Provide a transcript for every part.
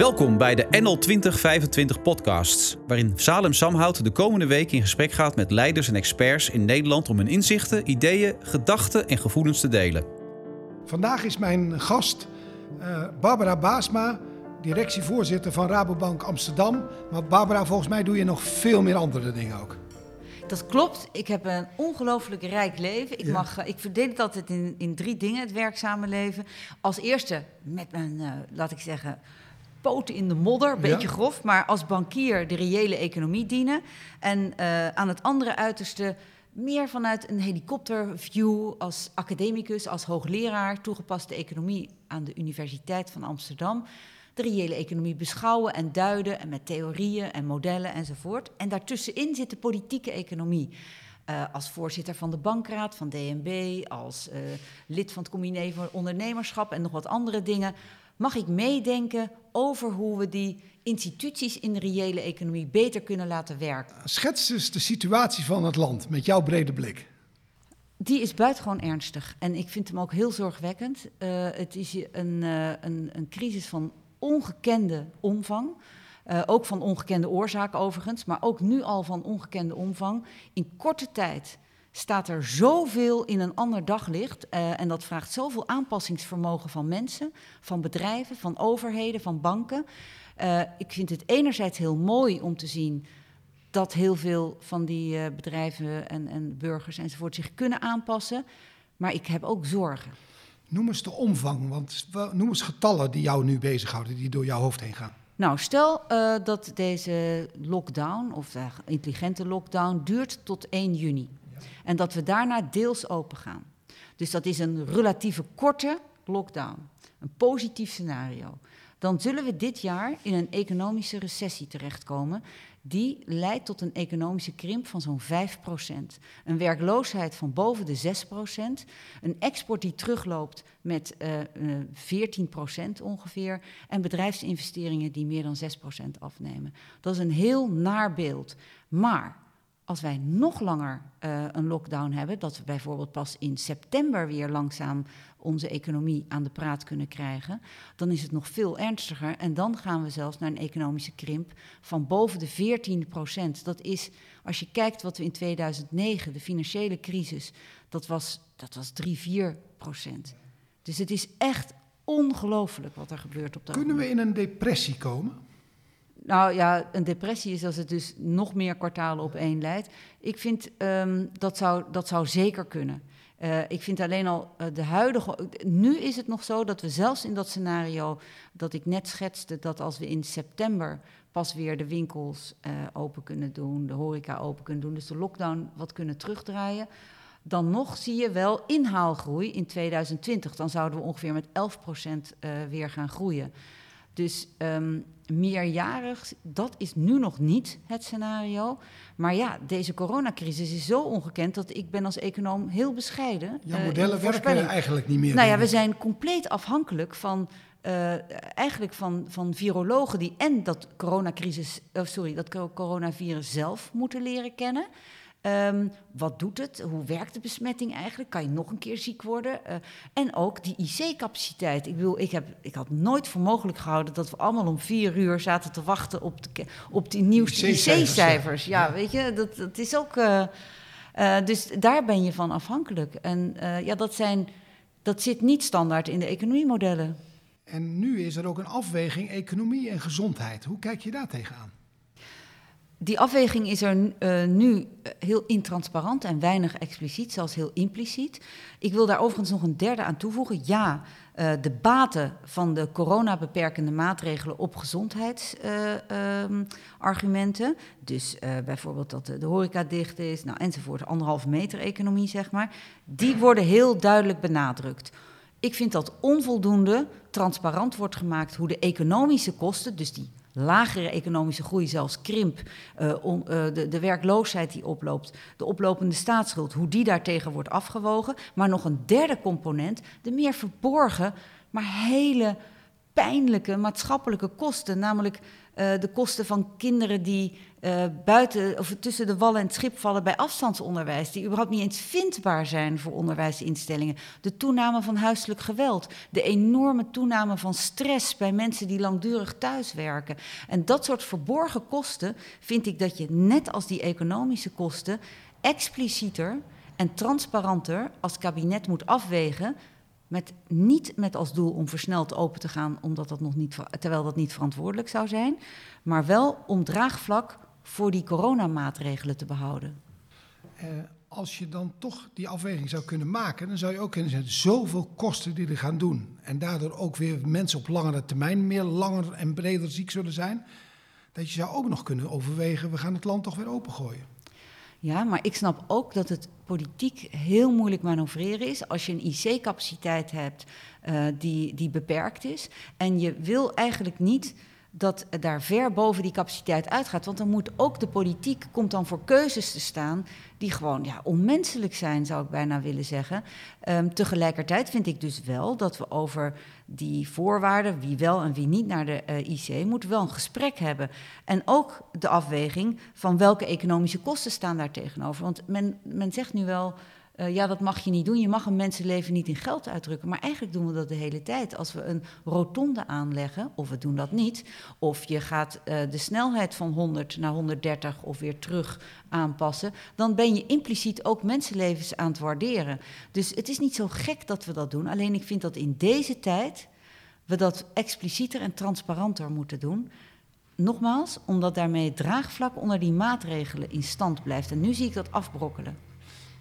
Welkom bij de NL 2025 podcasts, waarin Salem Samhout de komende week in gesprek gaat met leiders en experts in Nederland om hun inzichten, ideeën, gedachten en gevoelens te delen. Vandaag is mijn gast uh, Barbara Baasma, directievoorzitter van Rabobank Amsterdam. Maar Barbara, volgens mij doe je nog veel meer andere dingen ook. Dat klopt. Ik heb een ongelooflijk rijk leven. Ik, mag, eh, ik verdeel het altijd in, in drie dingen, het werkzame leven. Als eerste met mijn, uh, laat ik zeggen, poten in de modder, een beetje grof, maar als bankier de reële economie dienen. En uh, aan het andere uiterste meer vanuit een helikopterview als academicus, als hoogleraar toegepaste economie aan de Universiteit van Amsterdam. De reële economie beschouwen en duiden en met theorieën en modellen enzovoort. En daartussenin zit de politieke economie. Uh, als voorzitter van de bankraad van DNB, als uh, lid van het comité voor ondernemerschap en nog wat andere dingen mag ik meedenken over hoe we die instituties in de reële economie beter kunnen laten werken. Schets dus de situatie van het land met jouw brede blik. Die is buitengewoon ernstig en ik vind hem ook heel zorgwekkend. Uh, het is een, uh, een, een, crisis van ongekende omvang. Uh, ook van ongekende oorzaak overigens, maar ook nu al van ongekende omvang. In korte tijd staat er zoveel in een ander daglicht. Uh, en dat vraagt zoveel aanpassingsvermogen van mensen, van bedrijven, van overheden, van banken. Uh, ik vind het enerzijds heel mooi om te zien dat heel veel van die uh, bedrijven en, en, burgers enzovoort zich kunnen aanpassen. Maar ik heb ook zorgen. Noem eens de omvang, want noem eens getallen die jou nu bezighouden, die door jouw hoofd heen gaan. Nou, stel dat deze lockdown, of de intelligente lockdown, duurt tot 1 juni. En dat we daarna deels open gaan. Dus dat is een relatieve korte lockdown. Een positief scenario. Dan zullen we dit jaar in een economische recessie terechtkomen. Die leidt tot een economische krimp van zo'n 5%. Een werkloosheid van boven de 6%. Een export die terugloopt met uh, uh, 14% ongeveer. En bedrijfsinvesteringen die meer dan 6% afnemen. Dat is een heel naar beeld. Maar als wij nog langer uh, een lockdown hebben, dat we bijvoorbeeld pas in september weer langzaam onze economie aan de praat kunnen krijgen, dan is het nog veel ernstiger. En dan gaan we zelfs naar een economische krimp van boven de 14 procent. Dat is, als je kijkt wat we in 2009, de financiële crisis, dat was, dat was 3, 4 procent. Dus het is echt ongelooflijk wat er gebeurt op dat Kunnen we in een depressie komen? Nou ja, een depressie is als het dus nog meer kwartalen op één leidt. Ik vind um, dat, zou, dat zou zeker kunnen. Uh, ik vind alleen al uh, de huidige. Nu is het nog zo dat we zelfs in dat scenario dat ik net schetste, dat als we in september pas weer de winkels uh, open kunnen doen, de horeca open kunnen doen, dus de lockdown wat kunnen terugdraaien. Dan nog zie je wel inhaalgroei in 2020. Dan zouden we ongeveer met 11% weer gaan groeien. Dus um, meerjarig, dat is nu nog niet het scenario. Maar ja, deze coronacrisis is zo ongekend dat ik ben als econoom heel bescheiden. Ja, modellen uh, werken eigenlijk niet meer. Nou ja, we zijn compleet afhankelijk van uh, eigenlijk van, van virologen die en dat coronacrisis, oh sorry, dat coronavirus zelf moeten leren kennen. Um, wat doet het? Hoe werkt de besmetting eigenlijk? Kan je nog een keer ziek worden? Uh, en ook die IC-capaciteit. Ik bedoel, ik, heb, ik had nooit voor mogelijk gehouden dat we allemaal om vier uur zaten te wachten op, de, op die nieuwste IC-cijfers. Ja, ja, weet je, dat, dat is ook. Uh, uh, dus daar ben je van afhankelijk. En ja, dat, zijn, dat zit niet standaard in de economiemodellen. En nu is er ook een afweging economie en gezondheid. Hoe kijk je daar tegenaan? Die afweging is er uh, nu heel intransparant en weinig expliciet, zelfs heel impliciet. Ik wil daar overigens nog een derde aan toevoegen. Ja, uh, de baten van de coronabeperkende maatregelen op gezondheidsargumenten. Dus bijvoorbeeld dat de, de horeca dicht is, nou, enzovoort, anderhalve meter economie, zeg maar. Die worden heel duidelijk benadrukt. Ik vind dat onvoldoende transparant wordt gemaakt hoe de economische kosten, dus die lagere economische groei, zelfs krimp, on, uh, de, de, werkloosheid die oploopt, de oplopende staatsschuld, hoe die daartegen wordt afgewogen. Maar nog een derde component, de meer verborgen, maar hele pijnlijke maatschappelijke kosten, namelijk uh, de kosten van kinderen die uh, buiten of tussen de wallen en het schip vallen bij afstandsonderwijs, die überhaupt niet eens vindbaar zijn voor onderwijsinstellingen. De toename van huiselijk geweld, de enorme toename van stress bij mensen die langdurig thuiswerken. En dat soort verborgen kosten vind ik dat je net als die economische kosten explicieter en transparanter als kabinet moet afwegen met, niet met als doel om versneld open te gaan, omdat dat nog niet, terwijl dat niet verantwoordelijk zou zijn, maar wel om draagvlak voor die coronamaatregelen te behouden. Uh, als je dan toch die afweging zou kunnen maken, dan zou je ook kunnen zeggen: zoveel kosten die er gaan doen. En daardoor ook weer mensen op langere termijn meer langer en breder ziek zullen zijn. Dat je zou ook nog kunnen overwegen: we gaan het land toch weer opengooien. Ja, maar ik snap ook dat het politiek heel moeilijk manoeuvreren is als je een IC-capaciteit hebt uh, die, die beperkt is. En je wil eigenlijk niet dat daar ver boven die capaciteit uitgaat. Want dan moet ook de politiek komt dan voor keuzes te staan die gewoon ja, onmenselijk zijn, zou ik bijna willen zeggen. Um, tegelijkertijd vind ik dus wel dat we over die voorwaarden, wie wel en wie niet naar de uh, IC, moeten wel een gesprek hebben. En ook de afweging van welke economische kosten staan daar tegenover. Want men, men zegt nu wel uh, ja, dat mag je niet doen. Je mag een mensenleven niet in geld uitdrukken. Maar eigenlijk doen we dat de hele tijd. Als we een rotonde aanleggen, of we doen dat niet, of je gaat uh, de snelheid van 100 naar 130 of weer terug aanpassen, dan ben je impliciet ook mensenlevens aan het waarderen. Dus het is niet zo gek dat we dat doen. Alleen ik vind dat in deze tijd we dat explicieter en transparanter moeten doen. Nogmaals, omdat daarmee het draagvlak onder die maatregelen in stand blijft. En nu zie ik dat afbrokkelen.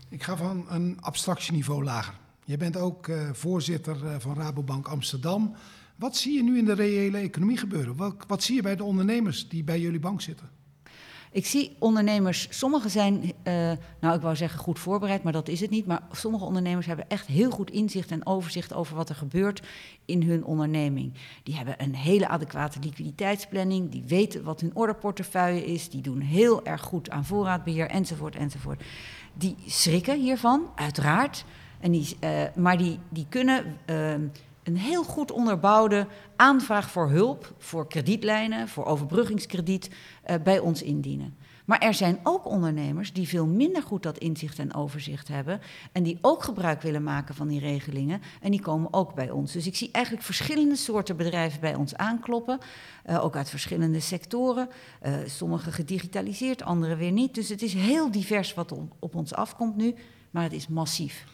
Ik ga van een abstractieniveau lager. Je bent ook uh, voorzitter uh, van Rabobank Amsterdam. Wat zie je nu in de reële economie gebeuren? Wat, wat zie je bij de ondernemers die bij jullie bank zitten? Ik zie ondernemers, sommigen zijn, uh, nou ik wou zeggen goed voorbereid, maar dat is het niet. Maar sommige ondernemers hebben echt heel goed inzicht en overzicht over wat er gebeurt in hun onderneming. Die hebben een hele adequate liquiditeitsplanning, die weten wat hun orderportefeuille is, die doen heel erg goed aan voorraadbeheer enzovoort enzovoort die schrikken hiervan, uiteraard. En die, uh, maar die, die kunnen uh, een heel goed onderbouwde aanvraag voor hulp, voor kredietlijnen, voor overbruggingskrediet uh, bij ons indienen. Maar er zijn ook ondernemers die veel minder goed dat inzicht en overzicht hebben. En die ook gebruik willen maken van die regelingen. En die komen ook bij ons. Dus ik zie eigenlijk verschillende soorten bedrijven bij ons aankloppen. Uh, ook uit verschillende sectoren. Uh, sommige gedigitaliseerd, andere weer niet. Dus het is heel divers wat op ons afkomt nu. Maar het is massief.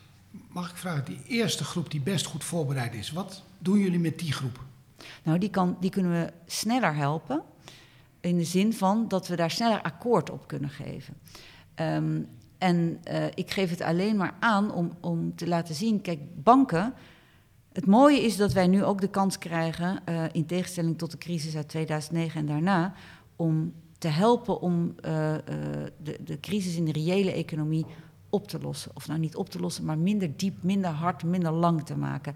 Mag ik vragen, die eerste groep die best goed voorbereid is, wat doen jullie met die groep? Nou, die, kan, die kunnen we sneller helpen. In de zin van dat we daar sneller akkoord op kunnen geven. Um, en uh, ik geef het alleen maar aan om, om te laten zien, kijk, banken. Het mooie is dat wij nu ook de kans krijgen, uh, in tegenstelling tot de crisis uit 2009 en daarna, om te helpen om uh, de, de crisis in de reële economie op te lossen. Of nou niet op te lossen, maar minder diep, minder hard, minder lang te maken.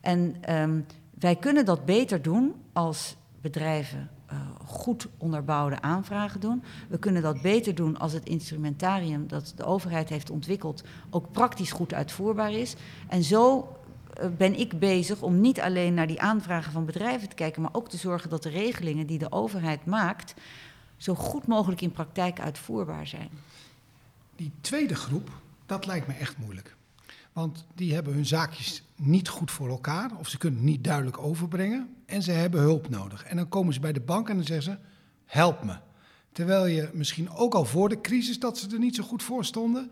En um, wij kunnen dat beter doen als bedrijven uh, goed onderbouwde aanvragen doen. We kunnen dat beter doen als het instrumentarium dat de overheid heeft ontwikkeld ook praktisch goed uitvoerbaar is. En zo uh, ben ik bezig om niet alleen naar die aanvragen van bedrijven te kijken, maar ook te zorgen dat de regelingen die de overheid maakt zo goed mogelijk in praktijk uitvoerbaar zijn. Die tweede groep, dat lijkt me echt moeilijk. Want die hebben hun zaakjes niet goed voor elkaar, of ze kunnen het niet duidelijk overbrengen, en ze hebben hulp nodig. En dan komen ze bij de bank en dan zeggen ze: help me. Terwijl je misschien ook al voor de crisis dat ze er niet zo goed voor stonden,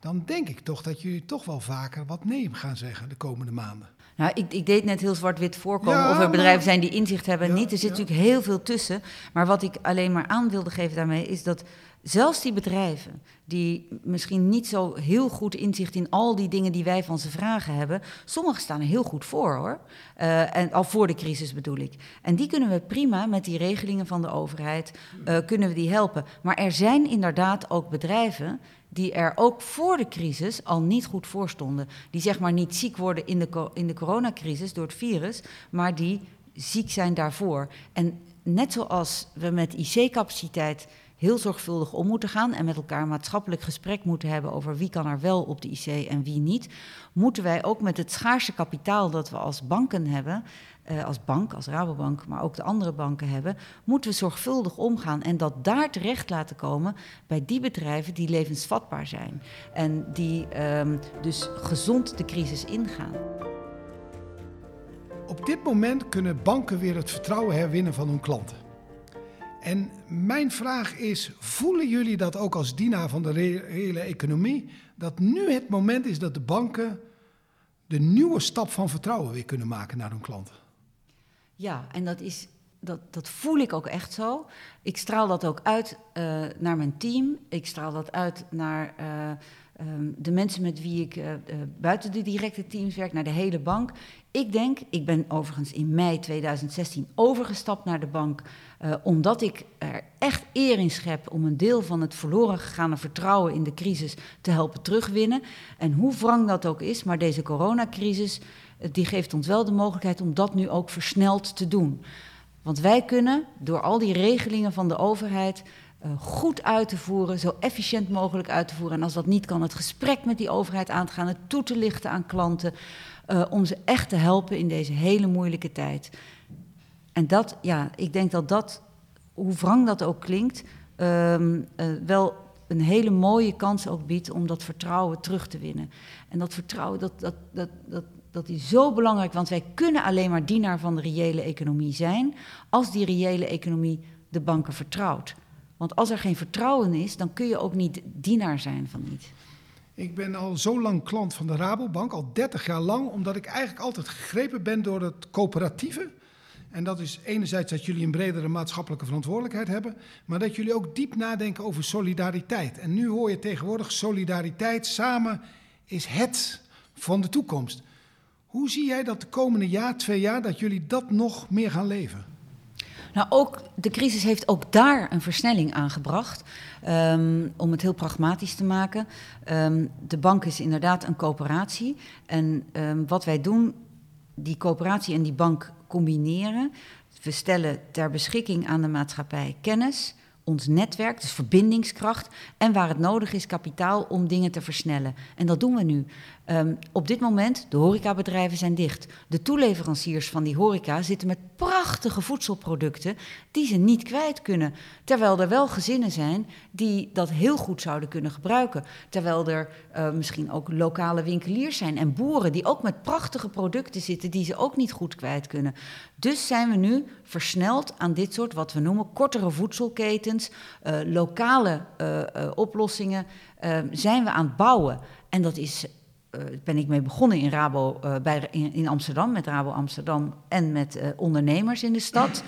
dan denk ik toch dat jullie toch wel vaker wat nee gaan zeggen de komende maanden. Nou, ik, ik deed net heel zwart-wit voorkomen ja, of er bedrijven zijn die inzicht hebben en ja, niet. Er zit ja. natuurlijk heel veel tussen. Maar wat ik alleen maar aan wilde geven daarmee is dat zelfs die bedrijven die misschien niet zo heel goed inzicht in al die dingen die wij van ze vragen hebben, sommigen staan er heel goed voor hoor. Uh, en al voor de crisis bedoel ik. En die kunnen we prima met die regelingen van de overheid uh, kunnen we die helpen. Maar er zijn inderdaad ook bedrijven die er ook voor de crisis al niet goed voor stonden. Die zeg maar niet ziek worden in de, in de coronacrisis door het virus, maar die ziek zijn daarvoor. En net zoals we met IC-capaciteit heel zorgvuldig om moeten gaan en met elkaar maatschappelijk gesprek moeten hebben over wie kan er wel op de IC en wie niet, moeten wij ook met het schaarse kapitaal dat we als banken hebben, eh, als bank, als Rabobank, maar ook de andere banken hebben, moeten we zorgvuldig omgaan en dat daar terecht laten komen bij die bedrijven die levensvatbaar zijn en die ehm, dus gezond de crisis ingaan. Op dit moment kunnen banken weer het vertrouwen herwinnen van hun klanten. En mijn vraag is: voelen jullie dat ook als dienaar van de reële economie? Dat nu het moment is dat de banken de nieuwe stap van vertrouwen weer kunnen maken naar hun klanten? Ja, en dat, is, dat, dat voel ik ook echt zo. Ik straal dat ook uit uh, naar mijn team. Ik straal dat uit naar uh, um, de mensen met wie ik uh, buiten de directe teams werk, naar de hele bank. Ik denk, ik ben overigens in mei 2016 overgestapt naar de bank, omdat ik er echt eer in schep om een deel van het verloren gegaane vertrouwen in de crisis te helpen terugwinnen. En hoe wrang dat ook is, maar deze coronacrisis die geeft ons wel de mogelijkheid om dat nu ook versneld te doen. Want wij kunnen door al die regelingen van de overheid uh, goed uit te voeren, zo efficiënt mogelijk uit te voeren. En als dat niet kan, het gesprek met die overheid aan te gaan, het toe te lichten aan klanten, om ze echt te helpen in deze hele moeilijke tijd. En dat, ja, ik denk dat dat, hoe wrang dat ook klinkt, uh, wel een hele mooie kans ook biedt om dat vertrouwen terug te winnen. En dat vertrouwen, dat, dat, dat, dat, dat is zo belangrijk, want wij kunnen alleen maar dienaar van de reële economie zijn als die reële economie de banken vertrouwt. Want als er geen vertrouwen is, dan kun je ook niet dienaar zijn van iets. Ik ben al zo lang klant van de Rabobank, al 30 jaar lang, omdat ik eigenlijk altijd gegrepen ben door het coöperatieve. En dat is enerzijds dat jullie een bredere maatschappelijke verantwoordelijkheid hebben, maar dat jullie ook diep nadenken over solidariteit. En nu hoor je tegenwoordig solidariteit samen is het van de toekomst. Hoe zie jij dat de komende jaar, twee jaar, dat jullie dat nog meer gaan leven? Nou, ook de crisis heeft ook daar een versnelling aangebracht. Um, om het heel pragmatisch te maken. Um, de bank is inderdaad een coöperatie. En um, wat wij doen, die coöperatie en die bank combineren. We stellen ter beschikking aan de maatschappij kennis, ons netwerk, dus verbindingskracht. En waar het nodig is, kapitaal om dingen te versnellen. En dat doen we nu. Um, op dit moment, de horecabedrijven zijn dicht. De toeleveranciers van die horeca zitten met prachtige voedselproducten die ze niet kwijt kunnen. Terwijl er wel gezinnen zijn die dat heel goed zouden kunnen gebruiken. Terwijl er uh, misschien ook lokale winkeliers zijn en boeren die ook met prachtige producten zitten die ze ook niet goed kwijt kunnen. Dus zijn we nu versneld aan dit soort, wat we noemen, kortere voedselketens, uh, lokale uh, oplossingen, zijn we aan het bouwen. En dat is ben ik mee begonnen in, Rabo, uh, bij, in, Amsterdam, met Rabo Amsterdam en met uh, ondernemers in de stad.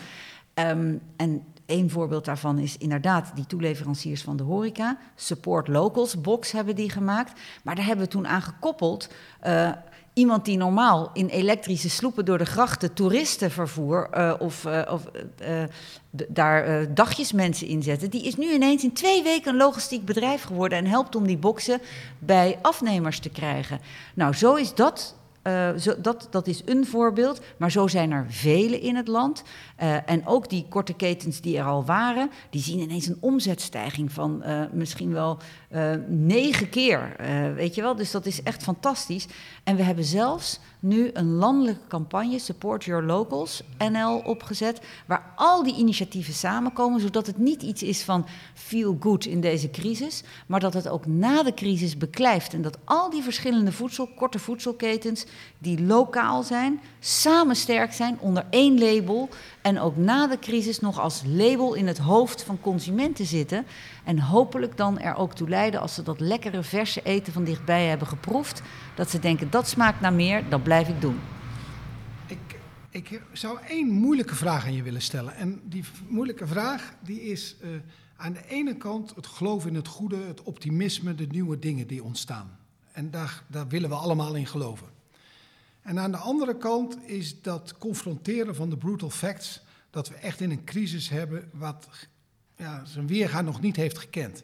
Um, en één voorbeeld daarvan is inderdaad die toeleveranciers van de horeca. Support Locals Box hebben die gemaakt. Maar daar hebben we toen aan gekoppeld iemand die normaal in elektrische sloepen door de grachten toeristen vervoer uh, of, uh, of uh, daar dagjes mensen inzetten, die is nu ineens in twee weken een logistiek bedrijf geworden en helpt om die boxen bij afnemers te krijgen. Nou, zo is dat uh, zo, dat, dat is een voorbeeld, maar zo zijn er vele in het land. Uh, en ook die korte ketens die er al waren, die zien ineens een omzetstijging van uh, misschien wel negen keer. weet je wel, dus dat is echt fantastisch. En we hebben zelfs nu een landelijke campagne, Support Your Locals NL, opgezet. Waar al die initiatieven samenkomen, zodat het niet iets is van feel good in deze crisis. Maar dat het ook na de crisis beklijft. En dat al die verschillende voedsel, korte voedselketens, die lokaal zijn, samen sterk zijn onder één label. En ook na de crisis nog als label in het hoofd van consumenten zitten. En hopelijk dan er ook toe leiden, als ze dat lekkere verse eten van dichtbij hebben geproefd, dat ze denken dat smaakt naar meer, dat blijf ik doen. Ik, ik zou één moeilijke vraag aan je willen stellen. En die moeilijke vraag die is uh, aan de ene kant het geloof in het goede, het optimisme, de nieuwe dingen die ontstaan. En daar, daar willen we allemaal in geloven. En aan de andere kant is dat confronteren van de brutal facts, dat we echt in een crisis hebben wat ja, zijn weerga nog niet heeft gekend.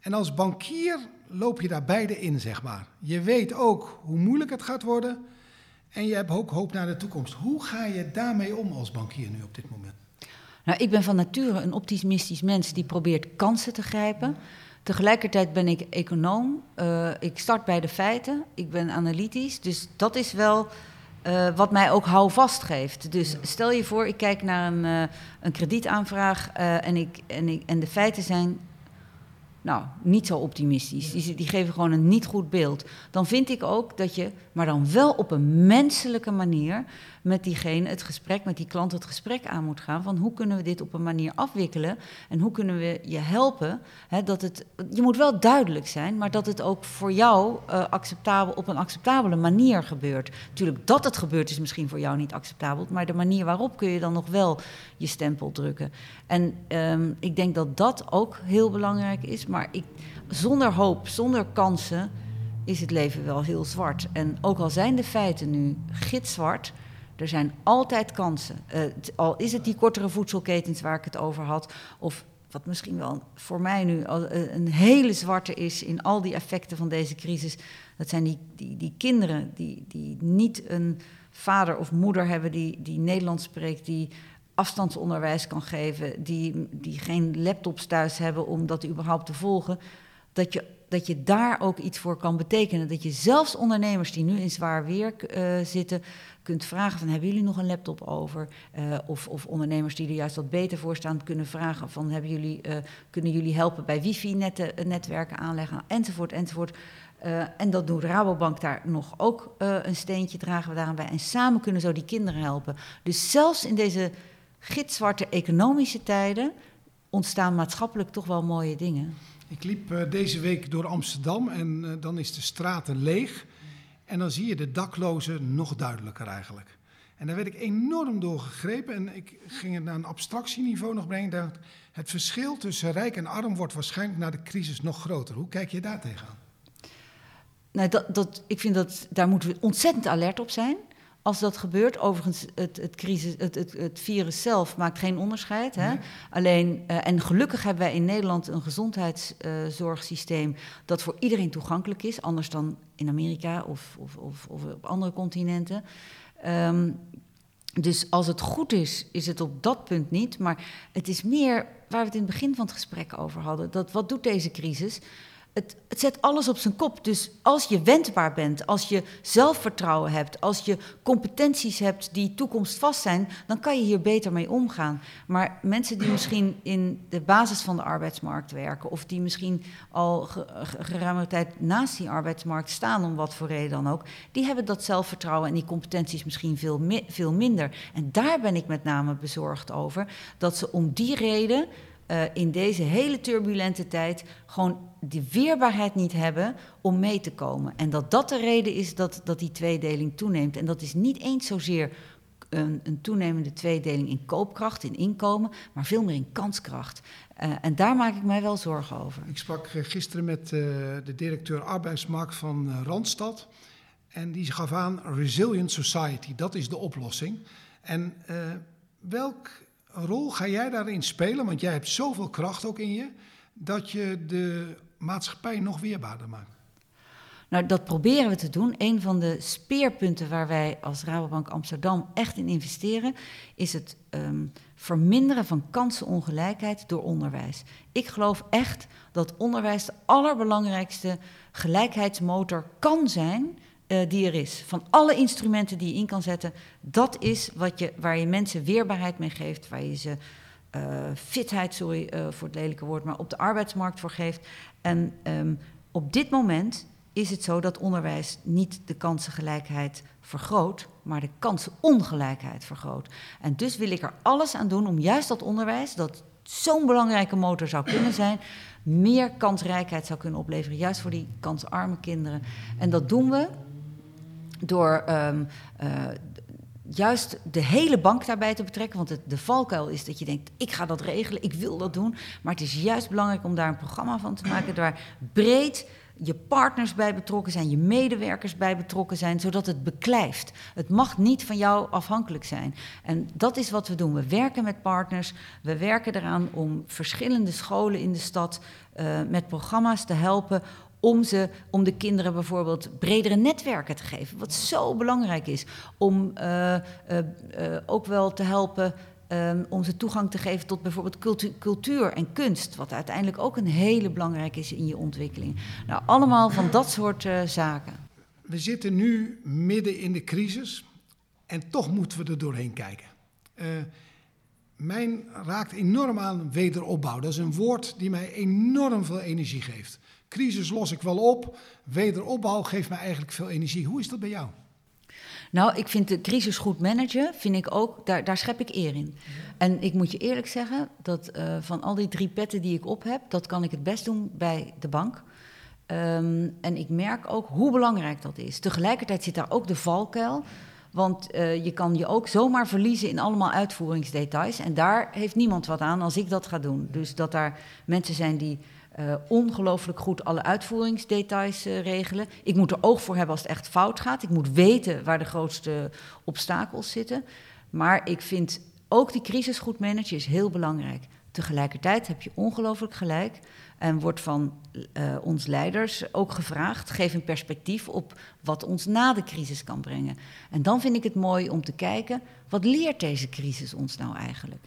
En als bankier loop je daar beide in, zeg maar. Je weet ook hoe moeilijk het gaat worden en je hebt ook hoop naar de toekomst. Hoe ga je daarmee om als bankier nu op dit moment? Nou, ik ben van nature een optimistisch mens die probeert kansen te grijpen. Tegelijkertijd ben ik econoom. Uh, ik start bij de feiten. Ik ben analytisch. Dus dat is wel uh, wat mij ook houvast geeft. Dus stel je voor, ik kijk naar een, uh, een kredietaanvraag en, ik, en, ik, en de feiten zijn nou, niet zo optimistisch. Die, die, geven gewoon een niet goed beeld. Dan vind ik ook dat je, maar dan wel op een menselijke manier, met diegene het gesprek, met die klant het gesprek aan moet gaan. Van hoe kunnen we dit op een manier afwikkelen en hoe kunnen we je helpen? Hè, dat het, je moet wel duidelijk zijn, maar dat het ook voor jou uh, acceptabel, op een acceptabele manier gebeurt. Natuurlijk, dat het gebeurt is misschien voor jou niet acceptabel, maar de manier waarop kun je dan nog wel je stempel drukken. En um, ik denk dat dat ook heel belangrijk is, maar ik, zonder hoop, zonder kansen is het leven wel heel zwart. En ook al zijn de feiten nu gitzwart, er zijn altijd kansen. Uh, al is het die kortere voedselketens waar ik het over had, of wat misschien wel voor mij nu eh, een hele zwarte is in al die effecten van deze crisis, dat zijn die, die, die kinderen die, die niet een vader of moeder hebben die, die Nederlands spreekt, die afstandsonderwijs kan geven, die, die geen laptops thuis hebben om dat überhaupt te volgen, dat je, dat je daar ook iets voor kan betekenen. Dat je zelfs ondernemers die nu in zwaar weer uh, zitten, kunt vragen van hebben jullie nog een laptop over? Uh, of, of, ondernemers die er juist wat beter voor staan, kunnen vragen van hebben jullie, uh, kunnen jullie helpen bij wifi-netwerken aanleggen, enzovoort, enzovoort. En dat doet Rabobank daar nog ook een steentje, dragen we daaraan bij. En samen kunnen zo die kinderen helpen. Dus zelfs in deze gitzwarte economische tijden ontstaan maatschappelijk toch wel mooie dingen. Ik liep deze week door Amsterdam en dan is de straten leeg. En dan zie je de daklozen nog duidelijker eigenlijk. En daar werd ik enorm door gegrepen en ik ging het naar een abstractieniveau nog brengen. Het verschil tussen rijk en arm wordt waarschijnlijk na de crisis nog groter. Hoe kijk je daar tegenaan? Nou, dat, dat, ik vind dat daar moeten we ontzettend alert op zijn als dat gebeurt. Overigens, het, het, crisis, het, het, het virus zelf maakt geen onderscheid. Hè? Nee. Alleen, uh, en gelukkig hebben wij in Nederland een gezondheidszorgsysteem uh, dat voor iedereen toegankelijk is, anders dan in Amerika of, of, of, of op andere continenten. Um, dus als het goed is, is het op dat punt niet. Maar het is meer waar we het in het begin van het gesprek over hadden. Dat wat doet deze crisis? Het, het, zet alles op zijn kop. Dus als je wendbaar bent, als je zelfvertrouwen hebt, als je competenties hebt die toekomstvast zijn, dan kan je hier beter mee omgaan. Maar mensen die misschien in de basis van de arbeidsmarkt werken, of die misschien al ge, geruime tijd naast die arbeidsmarkt staan, om wat voor reden dan ook, die hebben dat zelfvertrouwen en die competenties misschien veel, veel minder. En daar ben ik met name bezorgd over, dat ze om die reden uh, in deze hele turbulente tijd gewoon die weerbaarheid niet hebben om mee te komen. En dat dat de reden is dat, dat die tweedeling toeneemt. En dat is niet eens zozeer een, een toenemende tweedeling in koopkracht, in inkomen, maar veel meer in kanskracht. Uh, en daar maak ik mij wel zorgen over. Ik sprak gisteren met uh, de directeur arbeidsmarkt van Randstad. En die gaf aan Resilient Society, dat is de oplossing. En welk rol ga jij daarin spelen? Want jij hebt zoveel kracht ook in je, dat je de maatschappij nog weerbaarder maakt. Nou, dat proberen we te doen. Een van de speerpunten waar wij als Rabobank Amsterdam echt in investeren, is het um, verminderen van kansenongelijkheid door onderwijs. Ik geloof echt dat onderwijs de allerbelangrijkste gelijkheidsmotor kan zijn uh, die er is. Van alle instrumenten die je in kan zetten, dat is wat je, waar je mensen weerbaarheid mee geeft, waar je ze fitheid, sorry uh, voor het lelijke woord, maar op de arbeidsmarkt voor geeft. En um, op dit moment is het zo dat onderwijs niet de kansengelijkheid vergroot, maar de kansenongelijkheid vergroot. En dus wil ik er alles aan doen om juist dat onderwijs, dat zo'n belangrijke motor zou kunnen zijn, meer kansrijkheid zou kunnen opleveren, juist voor die kansarme kinderen. En dat doen we door um, uh, juist de hele bank daarbij te betrekken. Want het, de valkuil is dat je denkt, ik ga dat regelen, ik wil dat doen. Maar het is juist belangrijk om daar een programma van te maken... waar breed je partners bij betrokken zijn, je medewerkers bij betrokken zijn, zodat het beklijft. Het mag niet van jou afhankelijk zijn. En dat is wat we doen. We werken met partners, we werken eraan om verschillende scholen in de stad uh, met programma's te helpen om, ze, om de kinderen bijvoorbeeld bredere netwerken te geven. Wat zo belangrijk is. Om uh, uh, uh, ook wel te helpen ehm, om ze toegang te geven tot bijvoorbeeld cultu cultuur en kunst, wat uiteindelijk ook een hele belangrijke is in je ontwikkeling. Nou, allemaal van dat soort zaken. We zitten nu midden in de crisis en toch moeten we er doorheen kijken. Mijn raakt enorm aan wederopbouw. Dat is een woord die mij enorm veel energie geeft. Crisis los ik wel op, wederopbouw geeft mij eigenlijk veel energie. Hoe is dat bij jou? Nou, ik vind de crisis goed managen, vind ik ook, daar, daar schep ik eer in. En ik moet je eerlijk zeggen, dat uh, van al die drie petten die ik op heb, dat kan ik het best doen bij de bank. Um, en ik merk ook hoe belangrijk dat is. Tegelijkertijd zit daar ook de valkuil. Want uh, je kan je ook zomaar verliezen in allemaal uitvoeringsdetails. En daar heeft niemand wat aan als ik dat ga doen. Dus dat daar mensen zijn die uh, ongelooflijk goed alle uitvoeringsdetails uh, regelen. Ik moet er oog voor hebben als het echt fout gaat. Ik moet weten waar de grootste obstakels zitten. Maar ik vind ook die crisis goed managen is heel belangrijk. Tegelijkertijd heb je ongelooflijk gelijk. En wordt van uh, ons leiders ook gevraagd: geef een perspectief op wat ons na de crisis kan brengen. En dan vind ik het mooi om te kijken: wat leert deze crisis ons nou eigenlijk?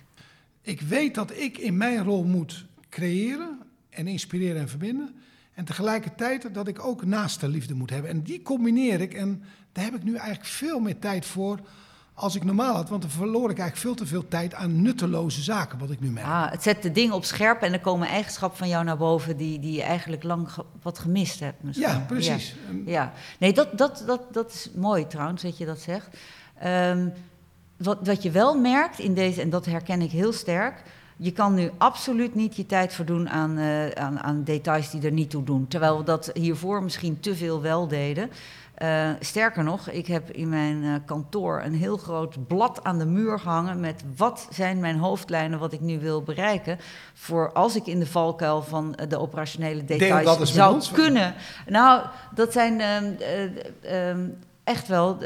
Ik weet dat ik in mijn rol moet creëren en inspireren en verbinden. En tegelijkertijd dat ik ook naaste liefde moet hebben. En die combineer ik. En daar heb ik nu eigenlijk veel meer tijd voor als ik normaal had. Want dan verloor ik eigenlijk veel te veel tijd aan nutteloze zaken, wat ik nu merk. Ah, het zet de dingen op scherp en er komen eigenschappen van jou naar boven die, die je eigenlijk lang wat gemist hebt. Misschien. Ja, precies. Ja, ja. nee, dat, dat, dat, dat is mooi trouwens dat je dat zegt. Um, wat, wat je wel merkt in deze, en dat herken ik heel sterk je kan nu absoluut niet je tijd verdoen aan, uh, aan, aan, details die er niet toe doen. Terwijl we dat hiervoor misschien te veel wel deden. Uh, sterker nog, ik heb in mijn uh, kantoor een heel groot blad aan de muur gehangen met wat zijn mijn hoofdlijnen wat ik nu wil bereiken. Voor als ik in de valkuil van de operationele details zou kunnen. Nou, dat zijn ehm, echt wel.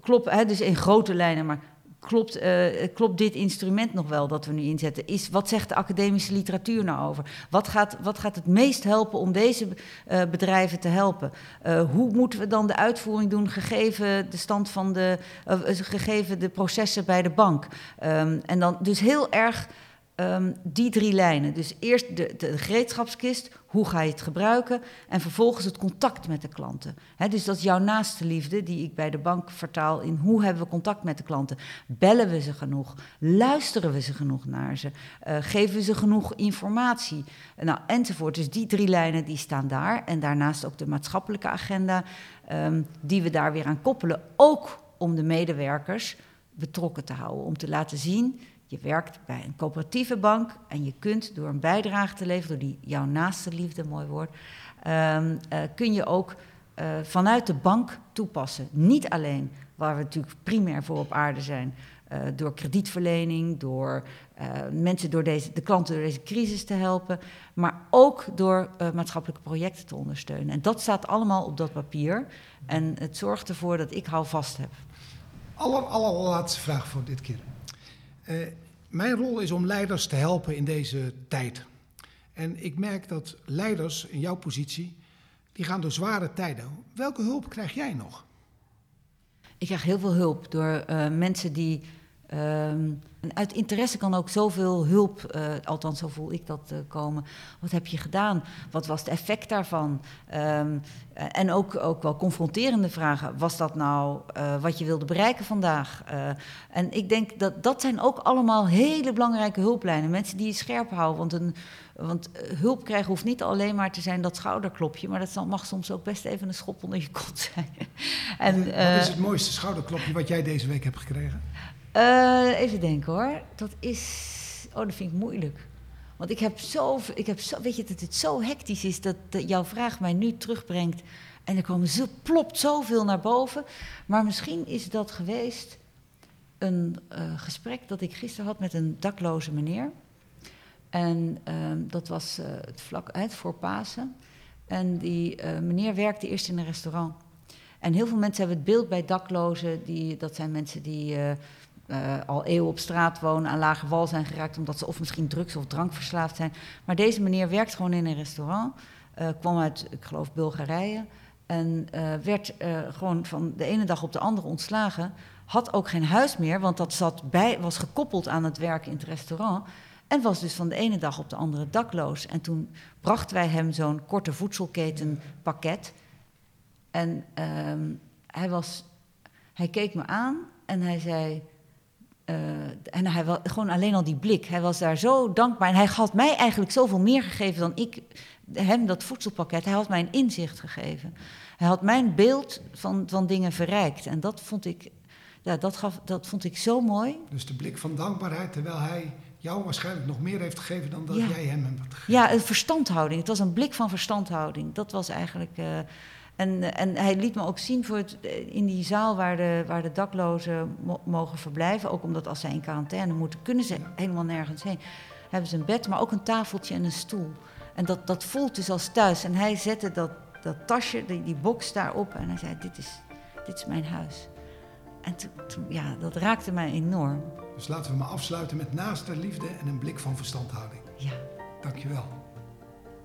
kloppen, dus in grote lijnen, maar klopt, uh, klopt dit instrument nog wel dat we nu inzetten? Is, wat zegt de academische literatuur nou over? Wat gaat, wat gaat het meest helpen om deze uh, bedrijven te helpen? Uh, hoe moeten we dan de uitvoering doen, gegeven de stand van de, gegeven de processen bij de bank? Um, en dan dus heel erg um, die drie lijnen. Dus eerst de, gereedschapskist, hoe ga je het gebruiken? En vervolgens het contact met de klanten. Dus dat is jouw naaste liefde, die ik bij de bank vertaal in hoe hebben we contact met de klanten? Bellen we ze genoeg? Luisteren we ze genoeg naar ze? Uh, geven we ze genoeg informatie? Nou, enzovoort. Dus die drie lijnen die staan daar. En daarnaast ook de maatschappelijke agenda, um, die we daar weer aan koppelen. Ook om de medewerkers betrokken te houden. Om te laten zien je werkt bij een coöperatieve bank en je kunt door een bijdrage te leveren, door die jouw naaste liefde, mooi woord, um, uh, kun je ook uh, vanuit de bank toepassen. Niet alleen waar we natuurlijk primair voor op aarde zijn, uh, door kredietverlening, door mensen door deze, de klanten door deze crisis te helpen, maar ook door maatschappelijke projecten te ondersteunen. En dat staat allemaal op dat papier en het zorgt ervoor dat ik hou vast heb. Aller, allerlaatste vraag voor dit keer. Mijn rol is om leiders te helpen in deze tijd. En ik merk dat leiders in jouw positie, die gaan door zware tijden. Welke hulp krijg jij nog? Ik krijg heel veel hulp door uh, mensen die Um, uit interesse kan ook zoveel hulp, uh, althans zo voel ik dat uh, komen. Wat heb je gedaan? Wat was het effect daarvan? Um, en ook, ook wel confronterende vragen. Was dat nou uh, wat je wilde bereiken vandaag? en ik denk dat dat zijn ook allemaal hele belangrijke hulplijnen. Mensen die je scherp houden. Want, een, want hulp krijgen hoeft niet alleen maar te zijn dat schouderklopje. Maar dat mag soms ook best even een schop onder je kont zijn. en, wat is het mooiste schouderklopje wat jij deze week hebt gekregen? Uh, even denken hoor. Dat is. Oh, dat vind ik moeilijk. Want ik heb zo. Ik heb zo weet je dat het zo hectisch is dat, jouw vraag mij nu terugbrengt. En er komen zo, plopt zoveel naar boven. Maar misschien is dat geweest een uh, gesprek dat ik gisteren had met een dakloze meneer. En uh, dat was uh, het vlak uit voor Pasen. En die meneer werkte eerst in een restaurant. En heel veel mensen hebben het beeld bij daklozen, die, dat zijn mensen die uh, al eeuwen op straat wonen, aan lage wal zijn geraakt omdat ze of misschien drugs- of drankverslaafd zijn. Maar deze meneer werkt gewoon in een restaurant, uh, kwam uit, ik geloof, Bulgarije. En uh, werd gewoon van de ene dag op de andere ontslagen. had ook geen huis meer, want dat zat bij, was gekoppeld aan het werk in het restaurant. En was dus van de ene dag op de andere dakloos. En toen brachten wij hem zo'n korte voedselketenpakket. En ehm, hij, was, hij keek me aan en hij zei. Eh, en hij was gewoon alleen al die blik. Hij was daar zo dankbaar. En hij had mij eigenlijk zoveel meer gegeven dan ik hem dat voedselpakket. Hij had mij een inzicht gegeven. Hij had mijn beeld van, van dingen verrijkt. En dat vond ik, ja, dat gaf, dat vond ik zo mooi. Dus de blik van dankbaarheid, terwijl hij jou waarschijnlijk nog meer heeft gegeven dan dat Ja. jij hem hebt gegeven. Ja, een verstandhouding. Het was een blik van verstandhouding. Dat was eigenlijk. eh, en, en hij liet me ook zien voor het, eh, in die zaal waar de, waar de daklozen mo- mogen verblijven. Ook omdat als zij in quarantaine moeten, kunnen ze helemaal nergens heen. Hebben ze een bed, maar ook een tafeltje en een stoel. En dat, dat voelt dus als thuis. En hij zette dat, dat tasje, die, die box daarop. En hij zei: dit is, dit is mijn huis. En toen, toen- ja, dat raakte mij enorm. Dus laten we maar afsluiten met naast de liefde en een blik van verstandhouding. Ja. Dankjewel.